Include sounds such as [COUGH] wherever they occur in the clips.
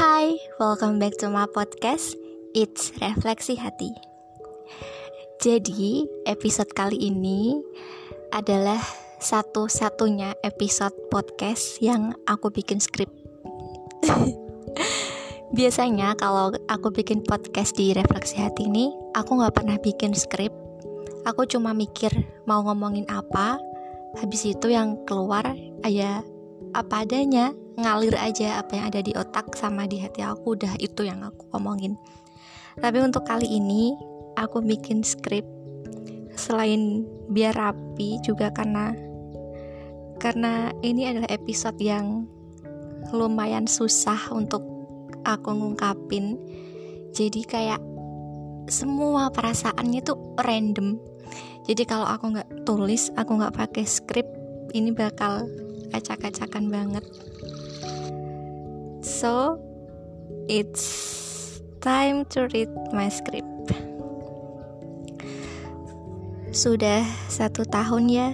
Hai, welcome back to my podcast It's Refleksi Hati. Jadi, episode kali ini adalah satu-satunya episode podcast yang aku bikin skrip. [LAUGHS] Biasanya kalau aku bikin podcast di Refleksi Hati ini Aku gak pernah bikin skrip. Aku cuma mikir mau ngomongin apa Habis itu yang keluar ya apa adanya ngalir aja apa yang ada di otak sama di hati aku udah itu yang aku omongin. Tapi untuk kali ini aku bikin skrip selain biar rapi juga karena karena ini adalah episode yang lumayan susah untuk aku ngungkapin. Jadi kayak semua perasaannya tuh random. Jadi kalau aku nggak tulis aku nggak pakai skrip ini bakal acak-acakan banget So, it's time to read my script. Sudah satu tahun ya.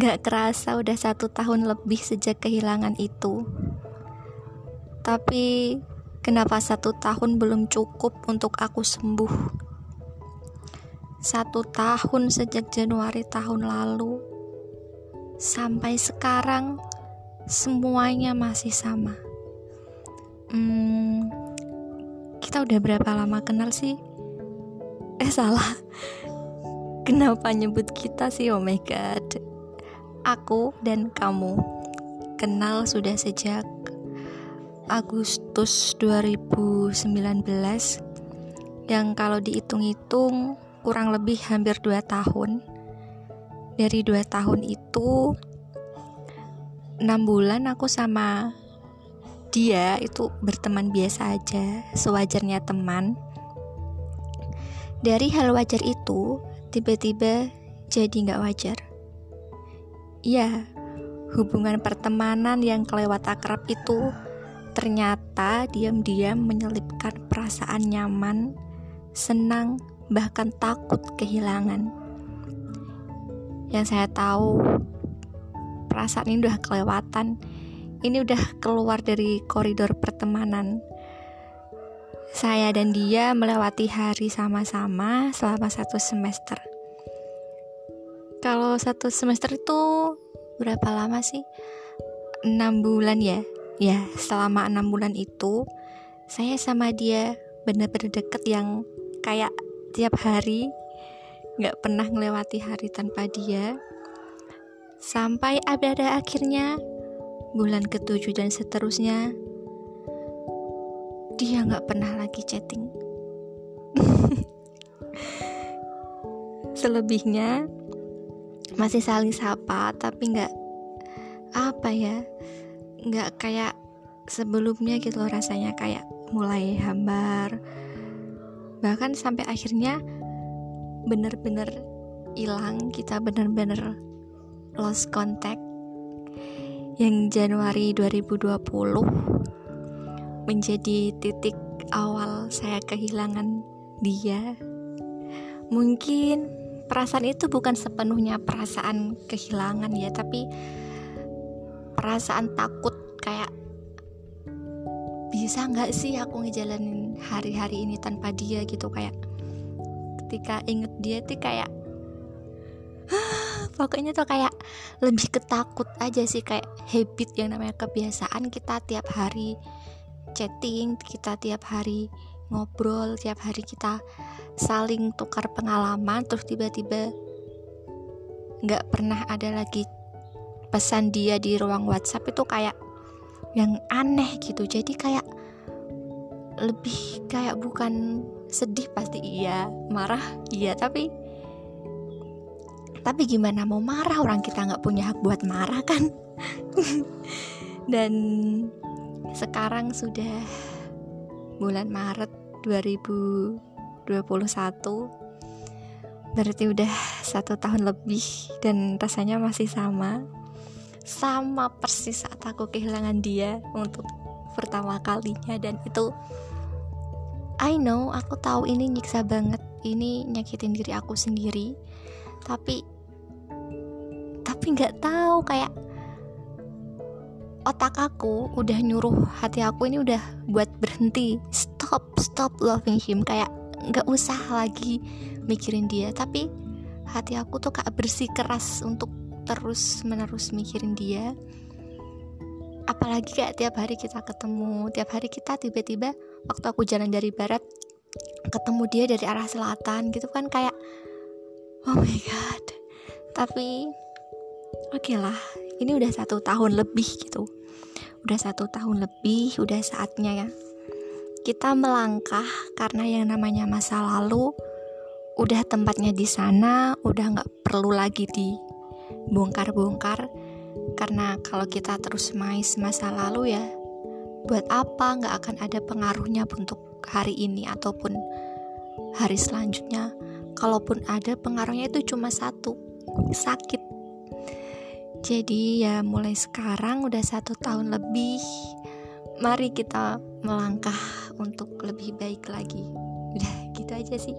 Gak kerasa udah satu tahun lebih sejak kehilangan itu. Tapi kenapa satu tahun belum cukup untuk aku sembuh? Satu tahun sejak Januari tahun lalu sampai sekarang semuanya masih sama. Hmm, kita udah berapa lama kenal sih? Eh salah. [LAUGHS] Kenapa nyebut kita sih? Oh my god. Aku dan kamu kenal sudah sejak Agustus 2019 yang kalau dihitung-hitung kurang lebih hampir 2 tahun. Dari 2 tahun itu enam bulan aku sama dia itu berteman biasa aja sewajarnya teman. Dari hal wajar itu tiba-tiba jadi nggak wajar. Ya hubungan pertemanan yang kelewat akrab itu ternyata diam-diam menyelipkan perasaan nyaman senang bahkan takut kehilangan. Yang saya tahu perasaan ini udah kelewatan. Ini udah keluar dari koridor pertemanan saya dan dia melewati hari sama-sama selama satu semester. Kalau satu semester itu berapa lama sih? 6 bulan ya? Ya selama enam bulan itu saya sama dia bener-bener deket yang kayak tiap hari nggak pernah melewati hari tanpa dia Sampai ada akhirnya bulan ketujuh dan seterusnya dia nggak pernah lagi chatting. [LAUGHS] Selebihnya masih saling sapa tapi nggak apa ya nggak kayak sebelumnya gitu loh rasanya kayak mulai hambar bahkan sampai akhirnya bener-bener hilang kita bener-bener lost contact yang Januari 2020 menjadi titik awal saya kehilangan dia. Mungkin perasaan itu bukan sepenuhnya perasaan kehilangan ya, tapi perasaan takut kayak bisa nggak sih aku ngejalanin hari-hari ini tanpa dia gitu kayak ketika inget dia tuh kayak pokoknya tuh kayak lebih ketakut aja sih kayak habit yang namanya kebiasaan kita tiap hari chatting kita tiap hari ngobrol tiap hari kita saling tukar pengalaman terus tiba-tiba nggak pernah ada lagi pesan dia di ruang WhatsApp itu kayak yang aneh gitu. Jadi kayak lebih kayak bukan sedih pasti iya marah iya tapi tapi gimana mau marah? Orang kita nggak punya hak buat marah kan? [LAUGHS] Dan sekarang sudah bulan Maret 2021 berarti udah satu tahun lebih dan rasanya masih sama. Sama persis saat aku kehilangan dia untuk pertama kalinya dan itu I know aku tahu ini nyiksa banget. Ini nyakitin diri aku sendiri. Tapi tapi nggak tahu kayak otak aku udah nyuruh hati aku ini udah buat berhenti. Stop stop loving him. Kayak nggak usah lagi mikirin dia. Tapi hati aku tuh kayak bersih keras untuk terus menerus mikirin dia. Apalagi kayak tiap hari kita ketemu. Tiap hari kita tiba-tiba waktu aku jalan dari barat ketemu dia dari arah selatan gitu kan kayak oh my god. Tapi oke okay lah ini udah satu tahun lebih gitu. Udah satu tahun lebih udah saatnya ya. Kita melangkah karena yang namanya masa lalu udah tempatnya di sana udah nggak perlu lagi dibongkar-bongkar. Karena kalau kita terus mais masa lalu ya buat apa nggak akan ada pengaruhnya untuk hari ini ataupun hari selanjutnya. Kalaupun ada pengaruhnya itu cuma satu sakit jadi ya mulai sekarang udah satu tahun lebih mari kita melangkah untuk lebih baik lagi. Udah gitu aja sih